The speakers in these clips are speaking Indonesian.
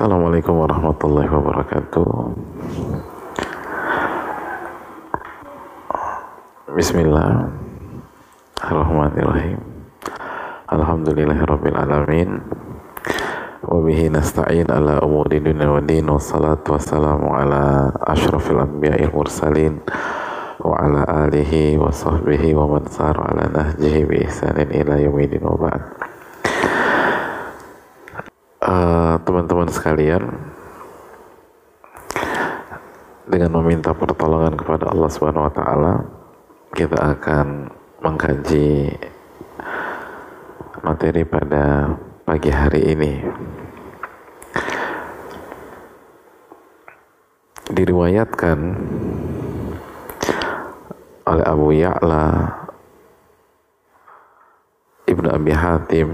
Assalamualaikum warahmatullahi wabarakatuh. Bismillah. Bismillahirrahmanirrahim. Alhamdulillahirabbil alamin. Wa bihi nasta'in ala umuri dunya wa din wassalatu wassalamu ala asyrafil anbiya'il mursalin wa ala alihi wa sahbihi wa man sar ala nahjihi bi ihsanin ila yaumidin wa ba'd. Uh, teman-teman sekalian dengan meminta pertolongan kepada Allah Subhanahu wa taala kita akan mengkaji materi pada pagi hari ini. Diriwayatkan oleh Abu Ya'la Ibnu Abi Hatim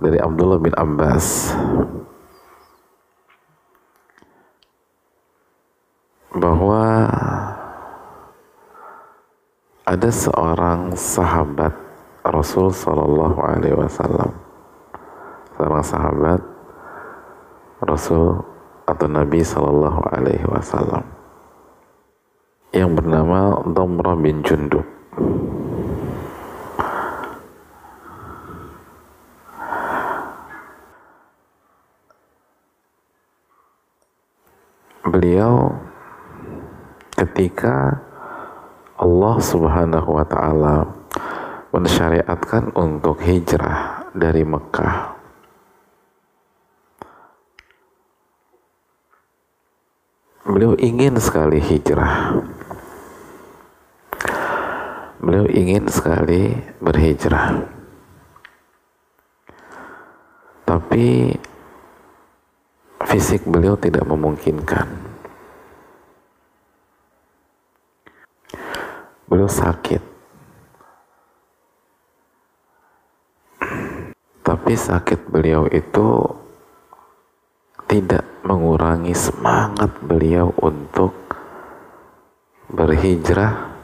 dari Abdullah bin Abbas. Bahwa ada seorang sahabat Rasul Shallallahu Alaihi Wasallam, seorang sahabat Rasul atau Nabi Shallallahu Alaihi Wasallam. Yang bernama Domra bin Jundub. Beliau ketika Allah Subhanahu wa taala mensyariatkan untuk hijrah dari Mekah. Beliau ingin sekali hijrah. Beliau ingin sekali berhijrah. Tapi fisik beliau tidak memungkinkan. Beliau sakit tapi sakit beliau itu tidak mengurangi semangat beliau untuk berhijrah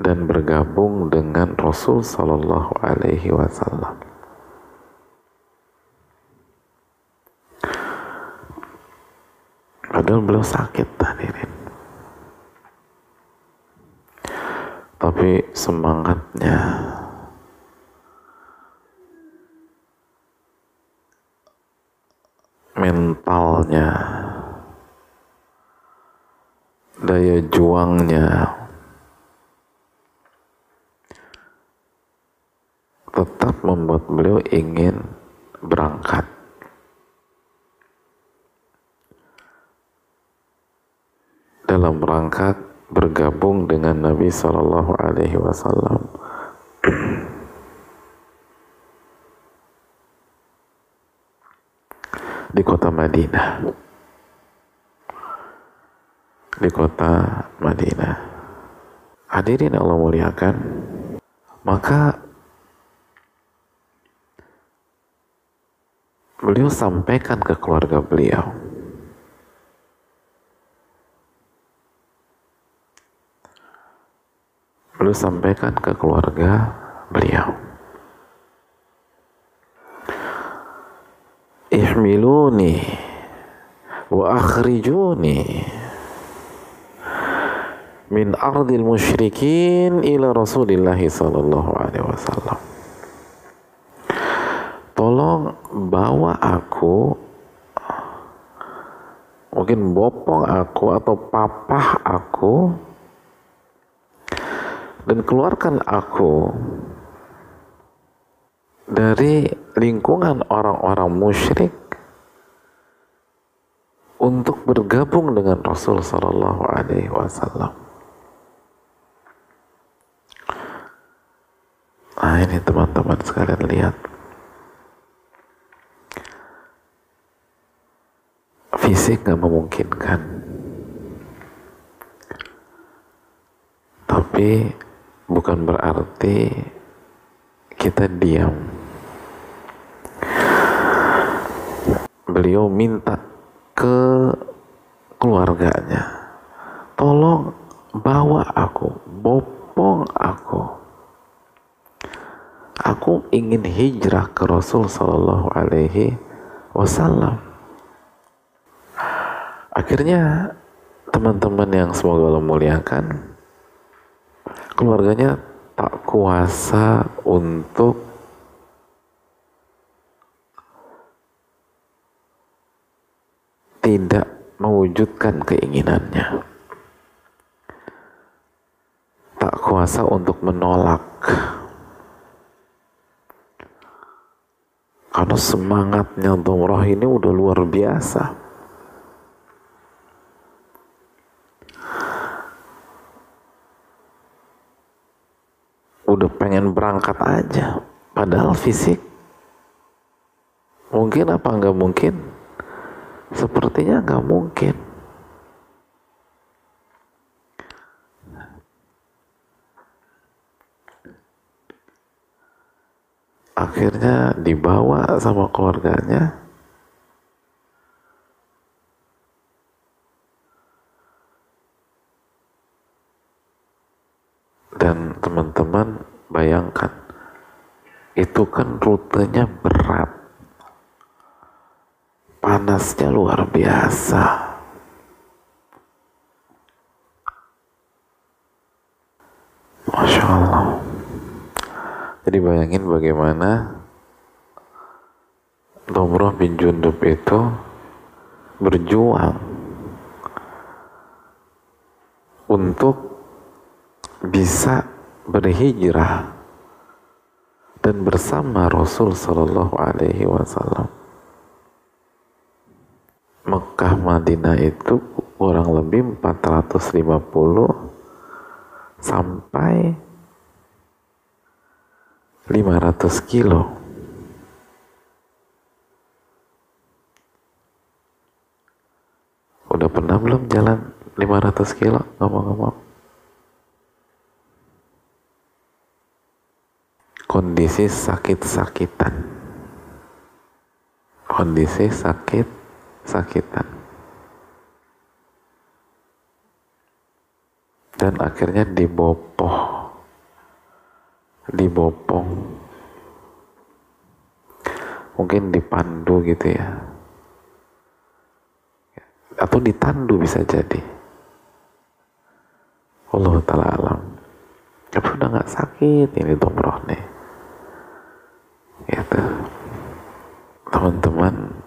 dan bergabung dengan Rasul Sallallahu Alaihi Wasallam. Padahal beliau sakit hadirin. Tapi semangatnya. Mentalnya. Daya juangnya. Tetap membuat beliau ingin berangkat. Dalam berangkat bergabung dengan Nabi Shallallahu Alaihi Wasallam. di kota Madinah. Di kota Madinah. Hadirin Allah muliakan, maka beliau sampaikan ke keluarga beliau beliau sampaikan ke keluarga beliau. Ihmiluni wa akhrijuni min ardil musyrikin ila Rasulillah sallallahu alaihi wasallam. Tolong bawa aku mungkin bopong aku atau papah aku dan keluarkan aku dari lingkungan orang-orang musyrik untuk bergabung dengan Rasul Sallallahu Alaihi Wasallam. Nah ini teman-teman sekalian lihat. Fisik nggak memungkinkan. Tapi bukan berarti kita diam. Beliau minta ke keluarganya, tolong bawa aku, bopong aku. Aku ingin hijrah ke Rasul Sallallahu Alaihi wasallam. Akhirnya teman-teman yang semoga Allah muliakan, keluarganya tak kuasa untuk tidak mewujudkan keinginannya. Tak kuasa untuk menolak Karena semangatnya Domroh ini udah luar biasa. Udah pengen berangkat aja. Padahal fisik mungkin apa nggak mungkin? Sepertinya nggak mungkin. akhirnya dibawa sama keluarganya dan teman-teman bayangkan. Itu kan rutenya berat. Panasnya luar biasa. Masya Allah. Jadi bayangin bagaimana Domroh bin Jundub itu berjuang untuk bisa berhijrah dan bersama Rasul Shallallahu Alaihi Wasallam. Mekah Madinah itu kurang lebih 450 sampai 500 kilo. Udah pernah belum jalan 500 kilo? Ngomong-ngomong kondisi sakit-sakitan. Kondisi sakit-sakitan. Dan akhirnya dibopoh. Dibopong. Mungkin dipandu gitu ya. Atau ditandu bisa jadi. Allah ta'ala alam. Tapi udah gak sakit ini domroh nih teman-teman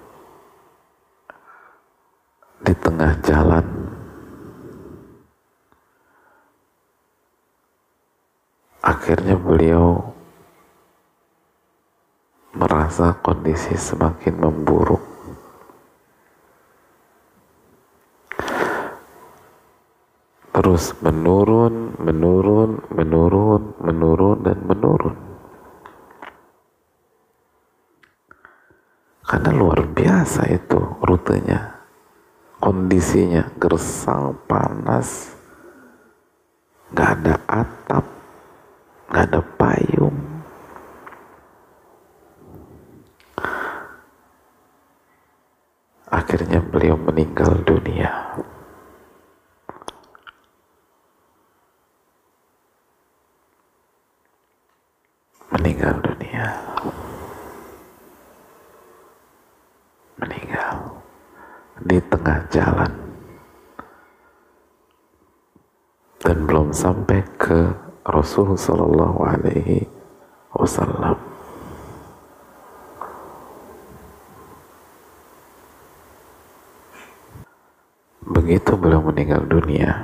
di tengah jalan akhirnya beliau merasa kondisi semakin memburuk terus menurun, menurun, menurun, menurun, dan menurun. Karena luar biasa itu rutenya, kondisinya gersang, panas, gak ada atap, nggak ada payung. Akhirnya beliau meninggal dunia meninggal dunia meninggal di tengah jalan. Dan belum sampai ke Rasul Sallallahu Alaihi Wasallam. Begitu beliau meninggal dunia,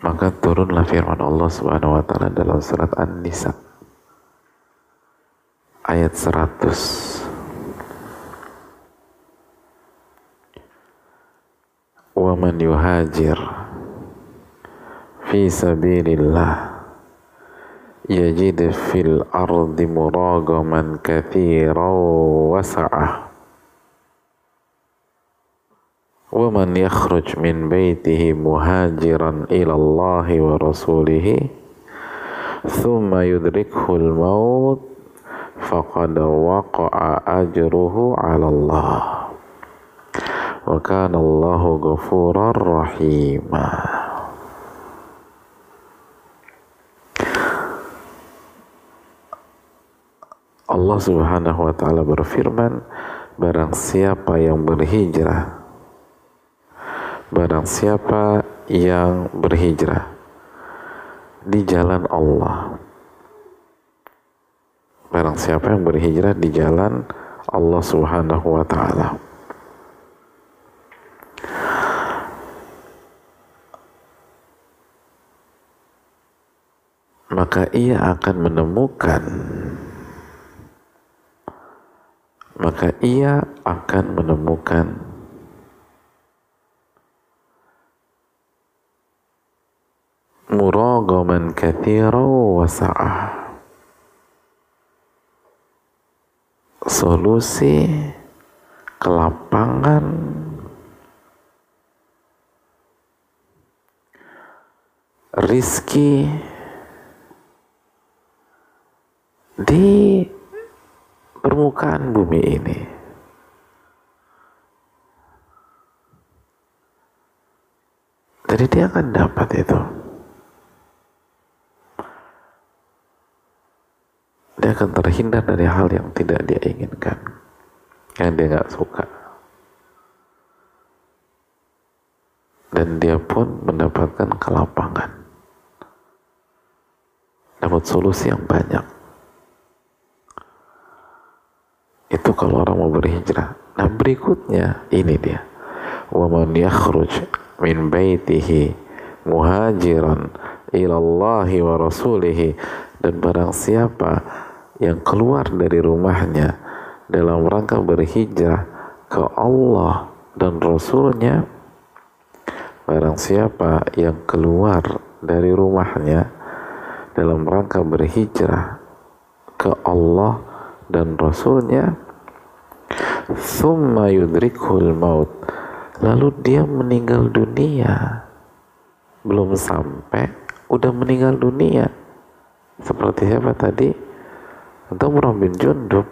maka turunlah firman Allah Subhanahu wa taala dalam surat An-Nisa ayat 100 Waman yuhajir fi sabilillah yajid fil ardi muragaman kathiran wasa'ah ومن يخرج من بيته مهاجرا إلى الله ورسوله ثم يدركه الموت faqad waqa'a ajruhu 'ala Allah wa kana Allahu ghafurar rahim. Allah Subhanahu wa taala berfirman barang siapa yang berhijrah barang siapa yang berhijrah di jalan Allah barang siapa yang berhijrah di jalan Allah Subhanahu wa taala. Maka ia akan menemukan maka ia akan menemukan muragaman kathira wa sa'ah solusi kelapangan rizki di permukaan bumi ini. Jadi dia akan dapat itu. Dia akan terhindar dari hal yang tidak dia inginkan. Yang dia nggak suka. Dan dia pun mendapatkan kelapangan. Dapat solusi yang banyak. Itu kalau orang mau berhijrah. Nah berikutnya ini dia. Wa man yakhruj min baitihi muhajiran ilallahi wa rasulihi dan barang siapa yang keluar dari rumahnya dalam rangka berhijrah ke Allah dan Rasulnya. Barang siapa yang keluar dari rumahnya dalam rangka berhijrah ke Allah dan Rasulnya summa yudrikul maut lalu dia meninggal dunia. Belum sampai udah meninggal dunia. Seperti siapa tadi untuk bin Jundub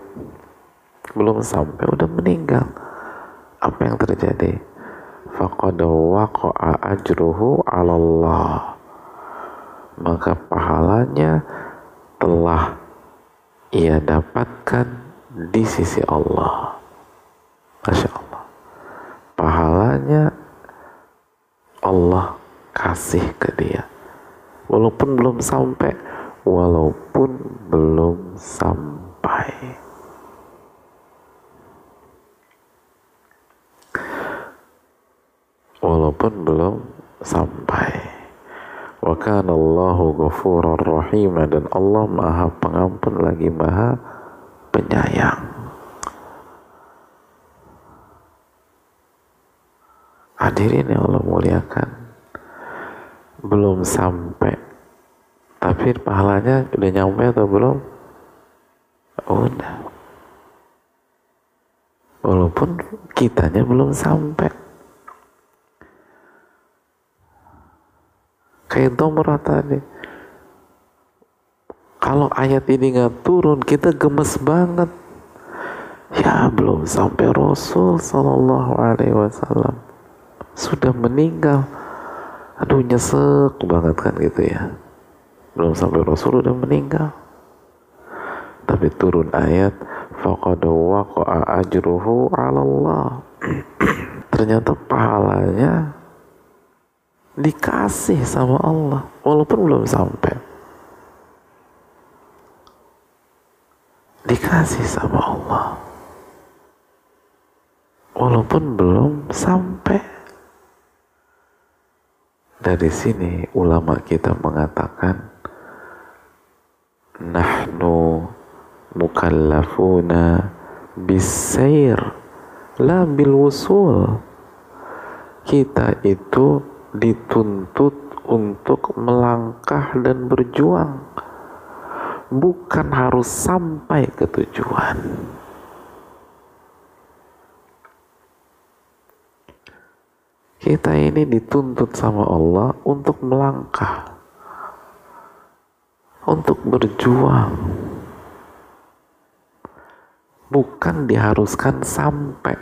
belum sampai udah meninggal apa yang terjadi faqad waqa'a ajruhu 'ala Allah maka pahalanya telah ia dapatkan di sisi Allah. Masya Allah. Pahalanya Allah kasih ke dia. Walaupun belum sampai, walaupun belum sampai. Walaupun belum sampai wa kana Allahu ghafurur rahim dan Allah Maha Pengampun lagi Maha Penyayang. Hadirin yang Allah muliakan. Belum sampai. Tapi pahalanya udah nyampe atau belum? Udah. Walaupun kitanya belum sampai. kayak domrah tadi kalau ayat ini nggak turun kita gemes banget ya belum sampai Rasul Sallallahu Alaihi Wasallam sudah meninggal aduh nyesek banget kan gitu ya belum sampai Rasul udah meninggal. Tapi turun ayat faqad waqa'a ajruhu 'ala Allah. Ternyata pahalanya dikasih sama Allah walaupun belum sampai. Dikasih sama Allah walaupun belum sampai. Dari sini ulama kita mengatakan nahnu mukallafuna bisair la bil wusul kita itu dituntut untuk melangkah dan berjuang. Bukan harus sampai ke tujuan. Kita ini dituntut sama Allah untuk melangkah untuk berjuang. Bukan diharuskan sampai.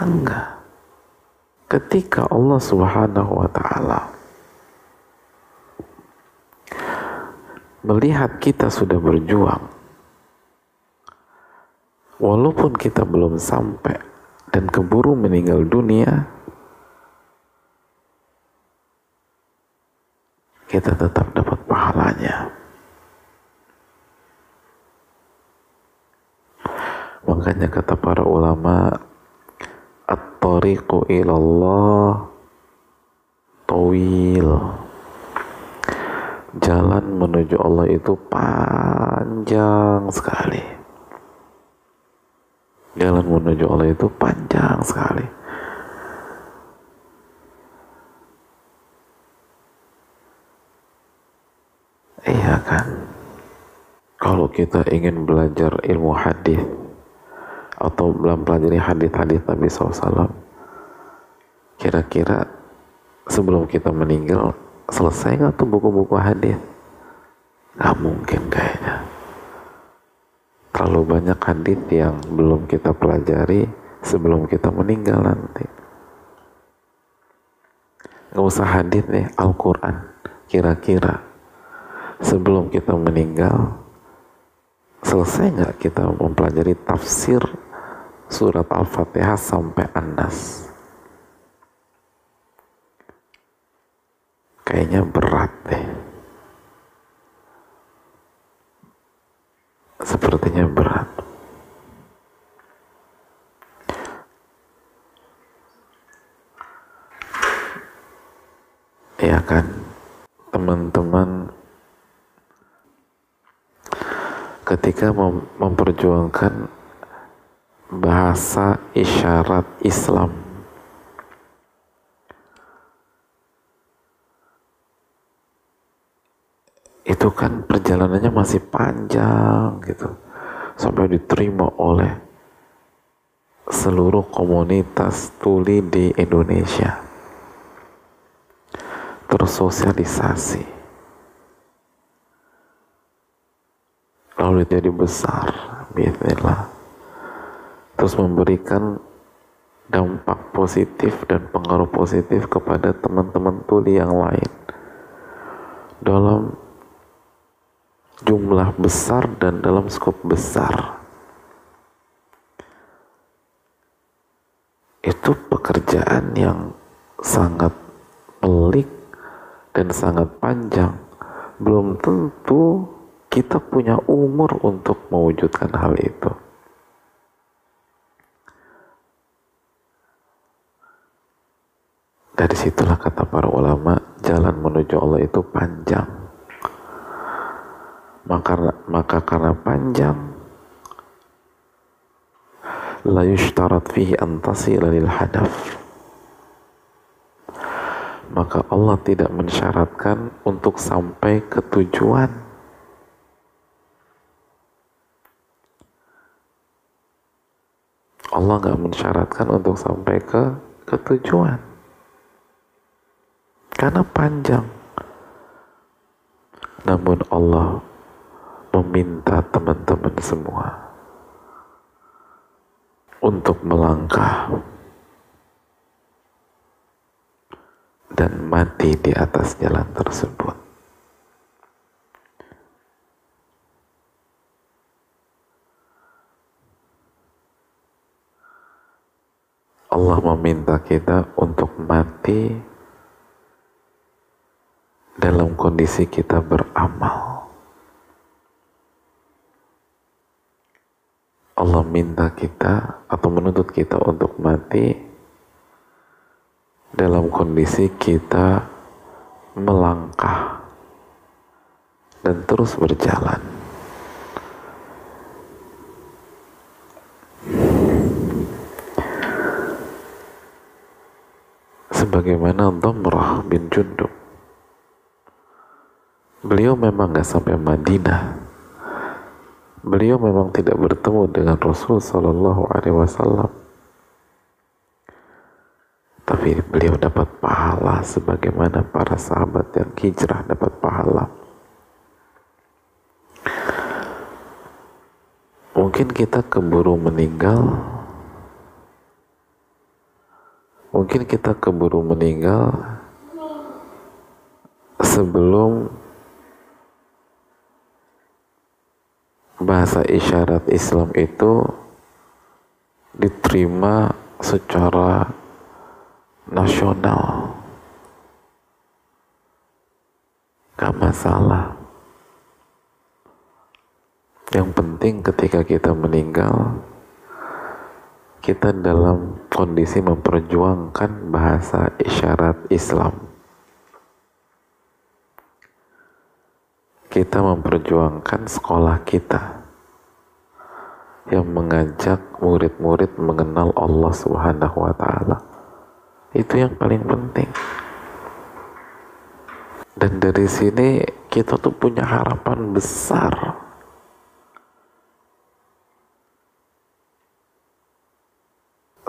Enggak. Ketika Allah Subhanahu wa taala melihat kita sudah berjuang, walaupun kita belum sampai dan keburu meninggal dunia, kita tetap dapat pahalanya. Makanya kata para ulama, At-tariqu ilallah tawil. Jalan menuju Allah itu panjang sekali. Jalan menuju Allah itu panjang sekali. Iya kan? Kita ingin belajar ilmu hadis, atau belum pelajari hadis-hadis Nabi SAW kira-kira sebelum kita meninggal selesai nggak tuh buku-buku hadis? Nggak mungkin kayaknya. Terlalu banyak hadis yang belum kita pelajari sebelum kita meninggal nanti. Nggak usah hadis nih Al-Quran. Kira-kira sebelum kita meninggal selesai nggak kita mempelajari tafsir surat Al-Fatihah sampai An-Nas. Kayaknya berat deh. Sepertinya berat. Ya kan, teman-teman ketika mem memperjuangkan bahasa isyarat Islam. Itu kan perjalanannya masih panjang gitu. Sampai diterima oleh seluruh komunitas tuli di Indonesia. Tersosialisasi. Lalu jadi besar. Bismillah terus memberikan dampak positif dan pengaruh positif kepada teman-teman tuli yang lain. Dalam jumlah besar dan dalam skop besar. Itu pekerjaan yang sangat pelik dan sangat panjang. Belum tentu kita punya umur untuk mewujudkan hal itu Dari situlah kata para ulama, jalan menuju Allah itu panjang. Maka, maka karena panjang, la yushtarat fihi antasi lil hadaf. Maka Allah tidak mensyaratkan untuk sampai ke tujuan. Allah nggak mensyaratkan untuk sampai ke ke tujuan karena panjang. Namun Allah meminta teman-teman semua untuk melangkah dan mati di atas jalan tersebut. Allah meminta kita untuk mati dalam kondisi kita beramal. Allah minta kita atau menuntut kita untuk mati dalam kondisi kita melangkah dan terus berjalan. Sebagaimana Dhamrah bin Jundub. Beliau memang nggak sampai Madinah. Beliau memang tidak bertemu dengan Rasul Shallallahu Alaihi Wasallam. Tapi beliau dapat pahala sebagaimana para sahabat yang hijrah dapat pahala. Mungkin kita keburu meninggal mungkin kita keburu meninggal sebelum bahasa isyarat Islam itu diterima secara nasional. Gak masalah. Yang penting ketika kita meninggal kita dalam kondisi memperjuangkan bahasa isyarat Islam kita memperjuangkan sekolah kita yang mengajak murid-murid mengenal Allah Subhanahu wa taala. Itu yang paling penting. Dan dari sini kita tuh punya harapan besar.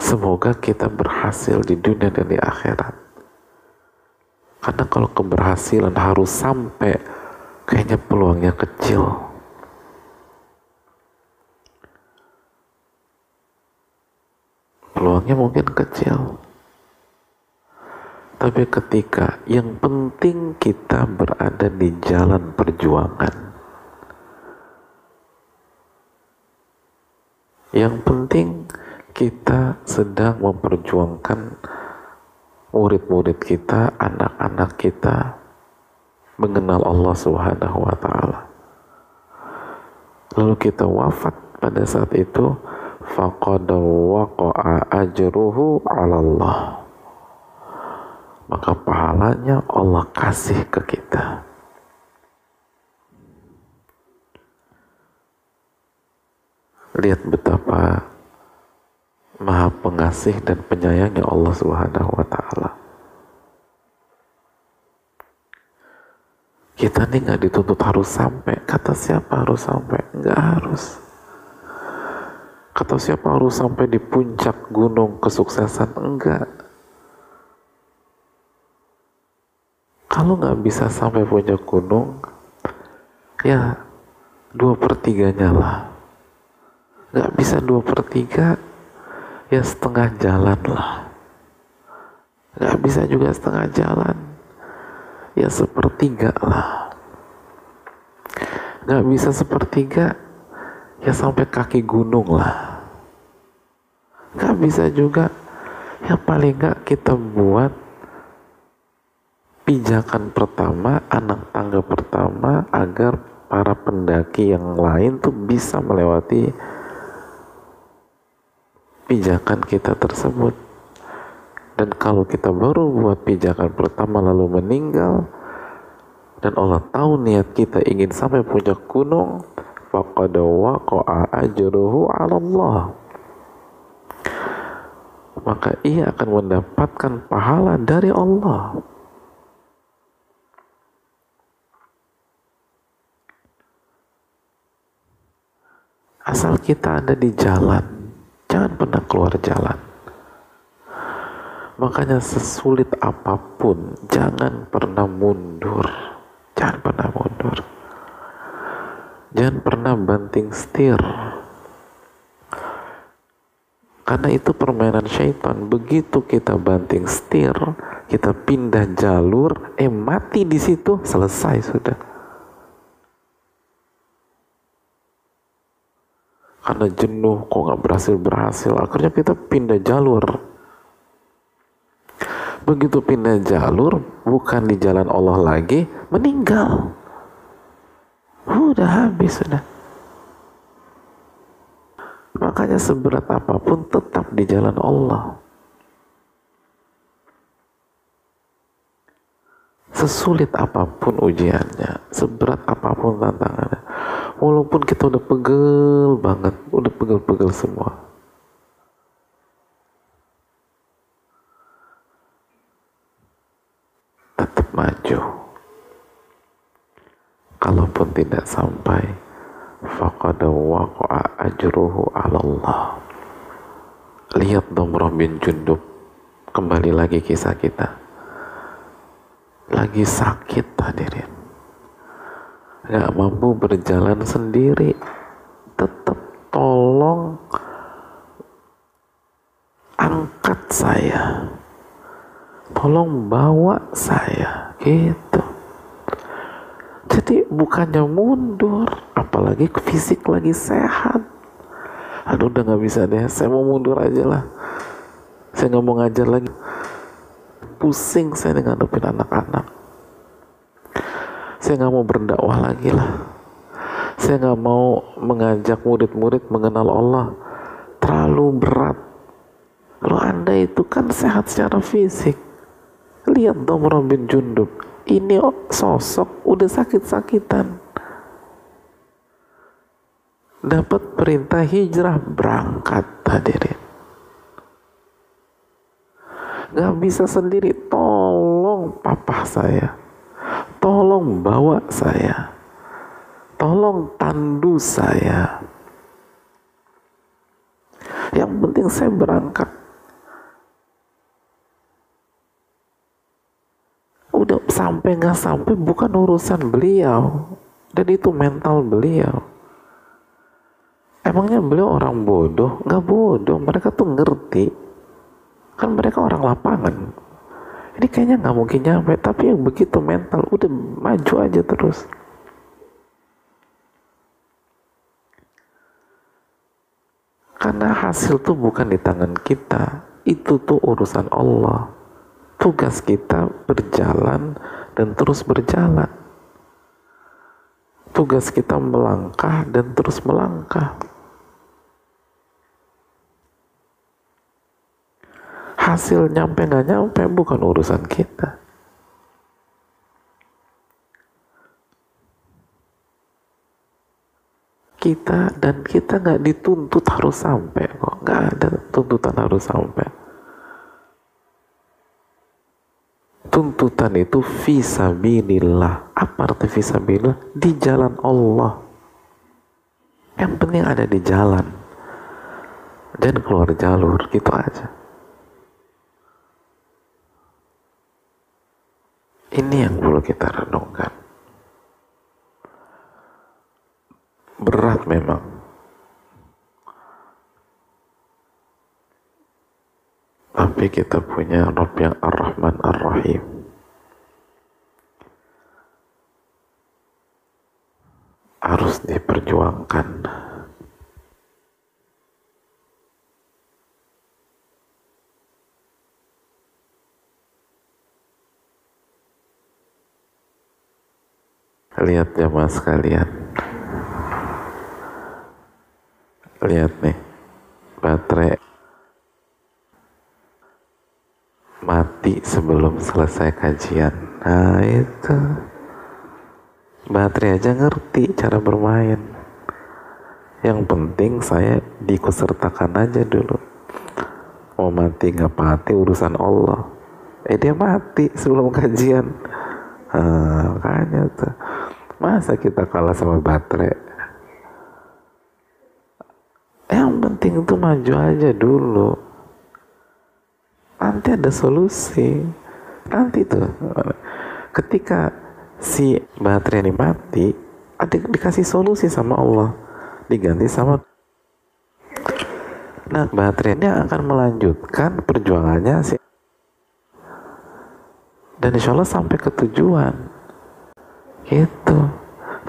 Semoga kita berhasil di dunia dan di akhirat. Karena kalau keberhasilan harus sampai kayaknya peluangnya kecil. Peluangnya mungkin kecil. Tapi ketika yang penting kita berada di jalan perjuangan. Yang penting kita sedang memperjuangkan murid-murid kita, anak-anak kita, mengenal Allah Subhanahu wa taala. Lalu kita wafat pada saat itu faqad waqa'a ajruhu 'ala Allah. Maka pahalanya Allah kasih ke kita. Lihat betapa maha pengasih dan penyayangnya Allah Subhanahu wa taala. kita nih nggak dituntut harus sampai. Kata siapa harus sampai? Nggak harus. Kata siapa harus sampai di puncak gunung kesuksesan? Enggak kalau nggak bisa sampai puncak gunung ya dua pertiganya lah nggak bisa dua per tiga ya setengah jalan lah. Nggak bisa juga setengah jalan. Ya sepertiga lah. Nggak bisa sepertiga ya sampai kaki gunung lah. Nggak bisa juga. Ya paling nggak kita buat pijakan pertama anak tangga pertama agar para pendaki yang lain tuh bisa melewati pijakan kita tersebut. Dan kalau kita baru buat pijakan pertama lalu meninggal dan Allah tahu niat kita ingin sampai puncak gunung waqa'a ajruhu 'ala Allah maka ia akan mendapatkan pahala dari Allah. Asal kita ada di jalan jangan pernah keluar jalan Makanya sesulit apa pun, jangan pernah mundur. Jangan pernah mundur. Jangan pernah banting setir. Karena itu permainan syaitan. Begitu kita banting setir, kita pindah jalur, eh mati di situ, selesai sudah. Karena jenuh, kok nggak berhasil berhasil, akhirnya kita pindah jalur. Begitu pindah jalur bukan di jalan Allah lagi meninggal. Udah habis sudah. Makanya seberat apa pun tetap di jalan Allah. Sesulit apa pun ujiannya seberat apa pun tantangannya walaupun kita udah pegel banget udah pegel-pegel semua. Maju. Kalaupun tidak sampai faqad waqa'a ajruhu 'ala Allah lihat Domroh bin Jundub. Kembali lagi kisah kita. Lagi sakit hadirin gak mampu berjalan sendiri. Tetap tolong angkat saya. Tolong bawa saya. Gitu. Jadi bukannya mundur apalagi fisik lagi sehat. Aduh udah nggak bisa deh. Saya mau mundur aja lah. Saya nggak mau ngajar lagi. Pusing saya dengan anak-anak saya nggak mau berdakwah lagi lah. Saya nggak mau mengajak murid-murid mengenal Allah terlalu berat. Kalau anda itu kan sehat secara fisik. Lihat dong Robin Jundub. Ini sosok udah sakit-sakitan. Dapat perintah hijrah berangkat hadirin. Nggak bisa sendiri. Tolong papa saya tolong bawa saya tolong tandu saya yang penting saya berangkat udah sampai nggak sampai bukan urusan beliau dan itu mental beliau Emangnya beliau orang bodoh? Nggak bodoh, mereka tuh ngerti. Kan mereka orang lapangan. Ini kayaknya nggak mungkin nyampe, tapi yang begitu mental, udah maju aja terus. Karena hasil tuh bukan di tangan kita, itu tuh urusan Allah. Tugas kita berjalan dan terus berjalan. Tugas kita melangkah dan terus melangkah. Hasil nyampe nggak nyampe bukan urusan kita. Kita dan kita nggak dituntut harus sampai kok. Nggak ada tuntutan harus sampai. Tuntutan itu visabilillah. Apa arti visabilillah? Di jalan Allah. Yang penting ada di jalan. Dan keluar jalur gitu aja Ini yang perlu kita renungkan. Berat memang. Tapi kita punya Rabb yang Ar-Rahman Ar-Rahim. Harus diperjuangkan. Lihat jamaah sekalian lihat nih baterai mati sebelum selesai kajian. Nah itu. Baterai aja ngerti cara bermain. Yang penting saya diikusertakan aja dulu. Mau mati nggak mati urusan Allah. Eh dia mati sebelum kajian. Ah, makanya tuh Masa kita kalah sama baterai? Yang penting itu maju aja dulu. Nanti ada solusi. Nanti tuh ketika si baterai ini mati, ada dikasih solusi sama Allah. Diganti sama Nah, baterai ini akan melanjutkan perjuangannya sih. Dan insya Allah sampai ke tujuan. Gitu.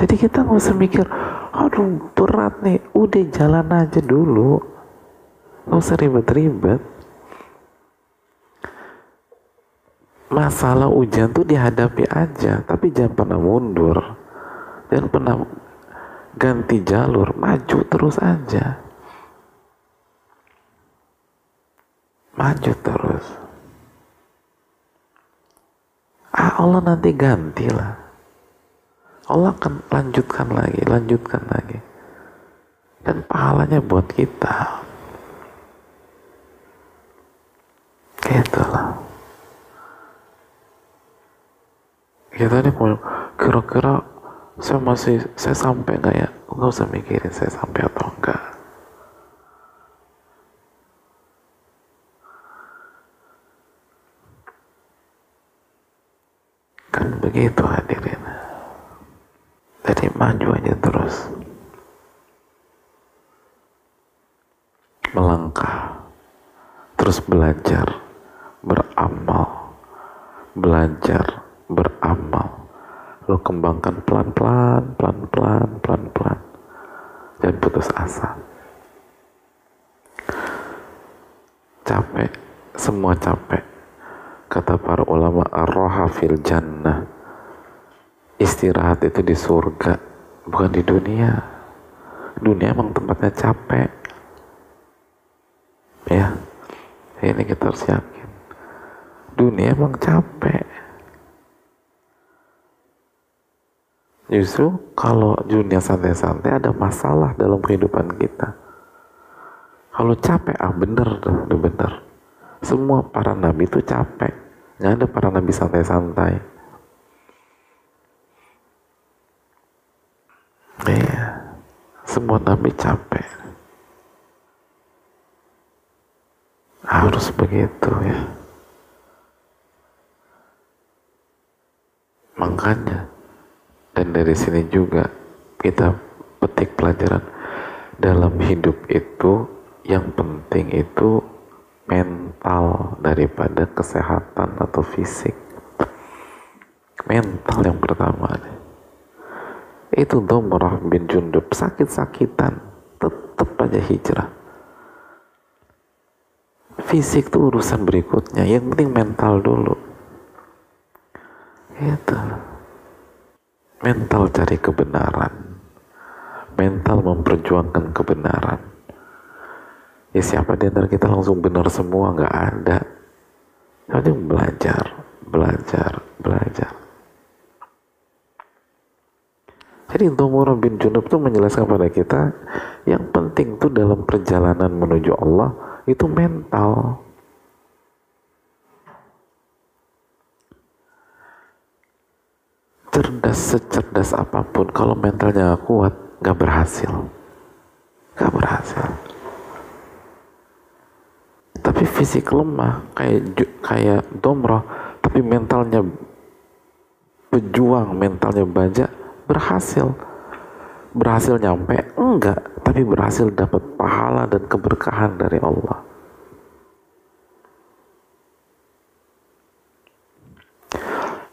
Jadi kita nggak usah mikir, aduh berat nih, udah jalan aja dulu. Nggak usah ribet-ribet. Masalah ujian tuh dihadapi aja, tapi jangan pernah mundur. Jangan pernah ganti jalur, maju terus aja. Maju terus. Ah, Allah nanti gantilah. Allah akan lanjutkan lagi, lanjutkan lagi. Dan pahalanya buat kita. Itulah. Kita nih mau kira-kira saya masih saya sampai nggak ya? Nggak usah mikirin saya sampai atau enggak. Kan begitu hadirin jadi maju aja terus. Melangkah. Terus belajar beramal. Belajar beramal. Lo kembangkan pelan-pelan pelan-pelan pelan-pelan. Dan putus asa. Capek. Semua capek. Kata para ulama arroha fil jannah istirahat itu di surga bukan di dunia. Dunia emang tempatnya capek. Ya ini kita harus yakin. Dunia emang capek. Justru kalau dunia santai-santai ada masalah dalam kehidupan kita. Kalau capek ah bener tuh bener. Semua para nabi itu capek. Nggak ada para nabi santai-santai iya. Semua nabi capek. Harus begitu ya. Makanya dan dari sini juga kita petik pelajaran. Dalam hidup itu yang penting itu mental daripada kesehatan atau fisik. Mental yang pertama itu Domrah bin Jundub sakit-sakitan tetap aja hijrah. Fisik itu urusan berikutnya yang penting mental dulu. Itu. Mental cari kebenaran. Mental memperjuangkan kebenaran. Ya siapa di antara kita langsung benar semua? Nggak ada. Belajar belajar belajar jadi Umar bin Junub itu menjelaskan pada kita yang penting tuh dalam perjalanan menuju Allah itu mental. Cerdas secerdas apa pun, kalau mentalnya gak kuat, gak berhasil. Gak berhasil. Tapi fisik lemah, kayak kayak domroh, tapi mentalnya pejuang, mentalnya baja, berhasil. Berhasil nyampe? Enggak. Tapi berhasil dapat pahala dan keberkahan dari Allah.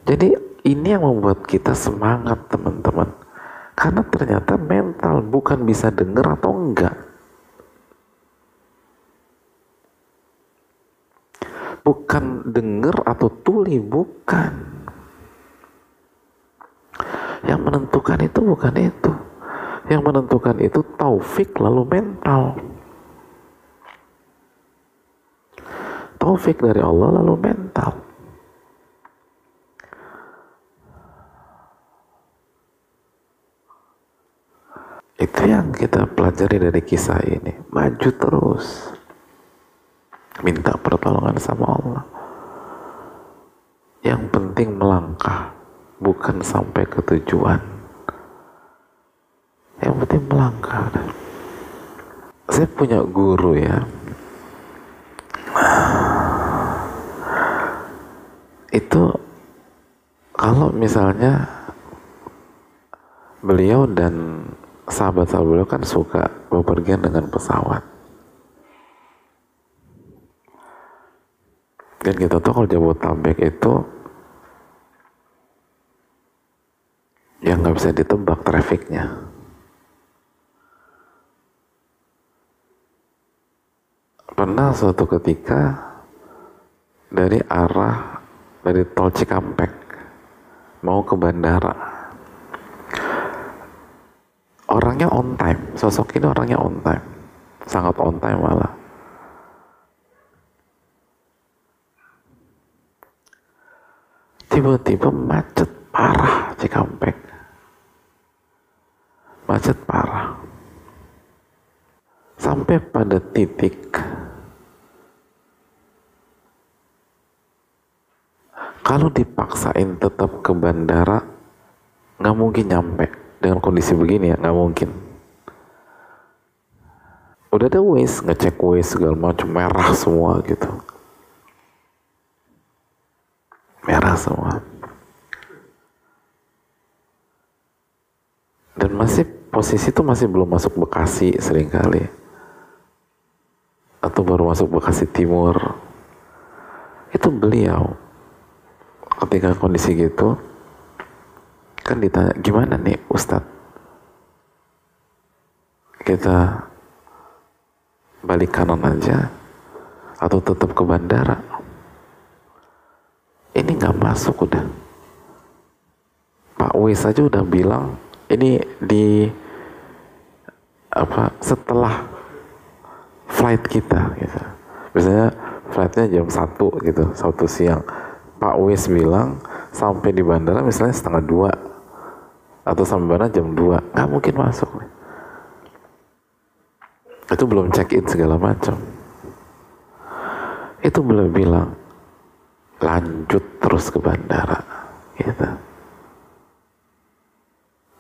Jadi ini yang membuat kita semangat teman-teman. Karena ternyata mental bukan bisa dengar atau enggak. Bukan dengar atau tuli bukan yang menentukan itu bukan itu yang menentukan itu taufik lalu mental. Taufik dari Allah lalu mental. Itu yang kita pelajari dari kisah ini. Maju terus. Minta pertolongan sama Allah. Yang penting melangkah, bukan sampai ke tujuan. Yang penting melangkah. Saya punya guru ya. Itu kalau misalnya beliau dan sahabat-sahabat beliau kan suka bepergian dengan pesawat. Dan kita tahu kalau Jabodetabek itu yang nggak bisa ditebak trafiknya. Pernah suatu ketika dari arah dari tol Cikampek mau ke bandara. Orangnya on time. Sosok ini orangnya on time. Sangat on time malah. Tiba-tiba macet parah Cikampek macet parah. Sampai pada titik kalau dipaksain tetap ke bandara nggak mungkin nyampe dengan kondisi begini ya nggak mungkin. Udah ada waste ngecek waste segala macam merah semua gitu. Merah semua dan masih posisi itu masih belum masuk Bekasi sering kali. Atau baru masuk Bekasi Timur. Itu beliau ketika kondisi gitu kan ditanya gimana nih Ustadz? Kita balik kanan aja atau tetap ke bandara. Ini nggak masuk udah. Pak W saja udah bilang ini di apa setelah flight kita gitu. Biasanya flightnya jam satu gitu satu siang. Pak Wis bilang sampai di bandara misalnya setengah dua atau sampai bandara jam dua. Nggak mungkin masuk. Itu belum check in segala macam. Itu belum bilang lanjut terus ke bandara gitu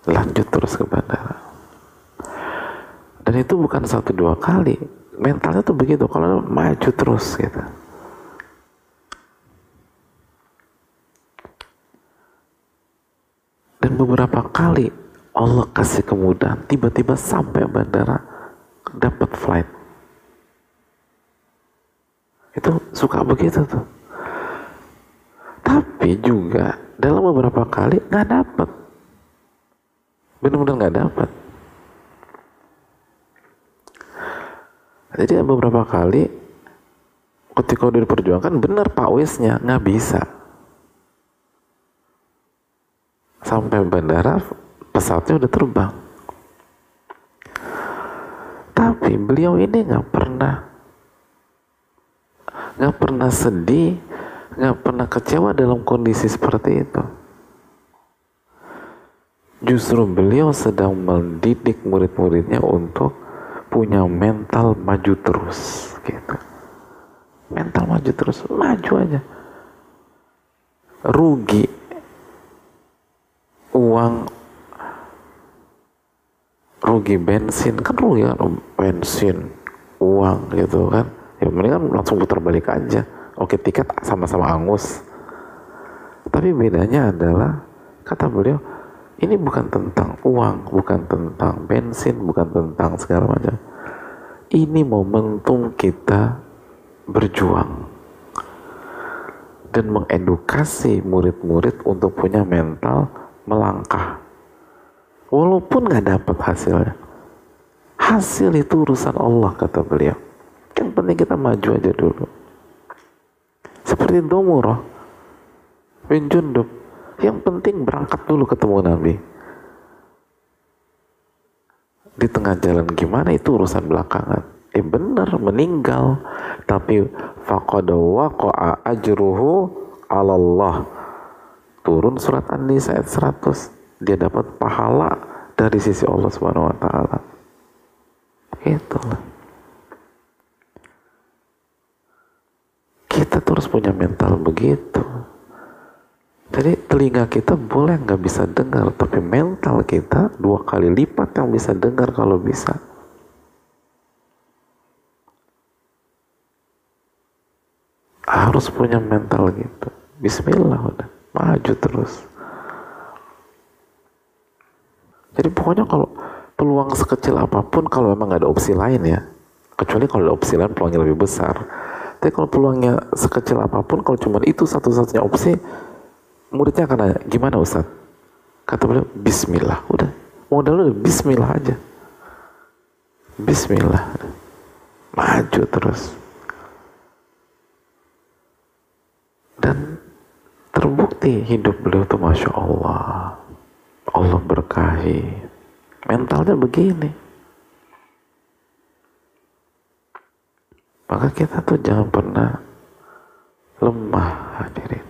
lanjut terus ke bandara. Dan itu bukan satu dua kali. Mentalnya tuh begitu kalau maju terus gitu. Dan beberapa kali Allah kasih kemudahan tiba-tiba sampai bandara dapat flight. Itu suka begitu tuh. Tapi juga dalam beberapa kali nggak dapat benar-benar nggak dapat. Jadi beberapa kali ketika udah diperjuangkan benar Pak Wisnya nggak bisa. Sampai bandara pesawatnya udah terbang. Tapi beliau ini nggak pernah nggak pernah sedih nggak pernah kecewa dalam kondisi seperti itu justru beliau sedang mendidik murid-muridnya untuk punya mental maju terus gitu. Mental maju terus maju aja. Rugi. Uang. Rugi bensin. Kan rugi kan bensin uang gitu kan. Ya mendingan langsung putar balik aja. Oke tiket sama-sama angus. Tapi bedanya adalah kata beliau ini bukan tentang uang, bukan tentang bensin, bukan tentang segala macam. Ini momentum kita berjuang dan mengedukasi murid-murid untuk punya mental melangkah. Walaupun nggak dapat hasilnya. Hasil itu urusan Allah kata beliau. Yang penting kita maju aja dulu. Seperti Domuro bin yang penting berangkat dulu ketemu Nabi. Di tengah jalan gimana itu urusan belakangan. Eh benar meninggal. Tapi faqad waqa'a ajruhu 'ala Allah. Turun surat An-Nisa ayat 100. Dia dapat pahala dari sisi Allah Subhanahu wa taala. Itulah. Kita terus punya mental begitu. Jadi telinga kita boleh nggak bisa dengar, tapi mental kita dua kali lipat yang bisa dengar kalau bisa. Harus punya mental gitu. Bismillah udah, maju terus. Jadi pokoknya kalau peluang sekecil apa pun kalau memang ada opsi lain ya, kecuali kalau ada opsi lain peluangnya lebih besar. Tapi kalau peluangnya sekecil apa pun, kalau cuma itu satu-satunya opsi, muridnya akan nanya, gimana Ustaz? Kata beliau, Bismillah. Udah, modal udah Bismillah aja. Bismillah. Maju terus. Dan terbukti hidup beliau tuh Masya Allah. Allah berkahi. Mentalnya begini. Maka kita tuh jangan pernah lemah hadirin.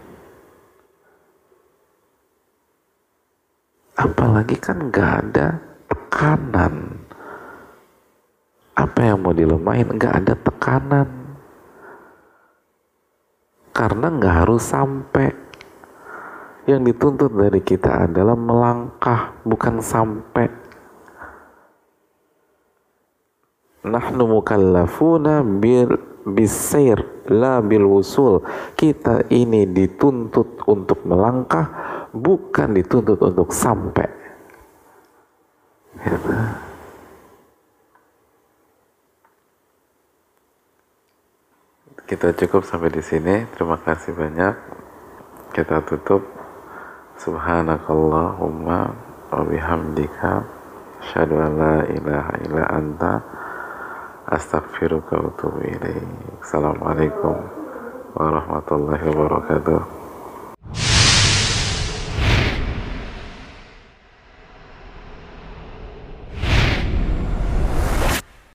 Apalagi kan nggak ada tekanan. Apa yang mau dilemahin nggak ada tekanan. Karena nggak harus sampai. Yang dituntut dari kita adalah melangkah bukan sampai. Nahnu mukallafuna bil bisair la bil wusul. Kita ini dituntut untuk melangkah bukan dituntut untuk sampai. Kita cukup sampai di sini. Terima kasih banyak. Kita tutup. subhanakallahumma wa bihamdika asyhadu an la ilaha illa anta astaghfiruka wa atubu ilaik assalamualaikum warahmatullahi wabarakatuh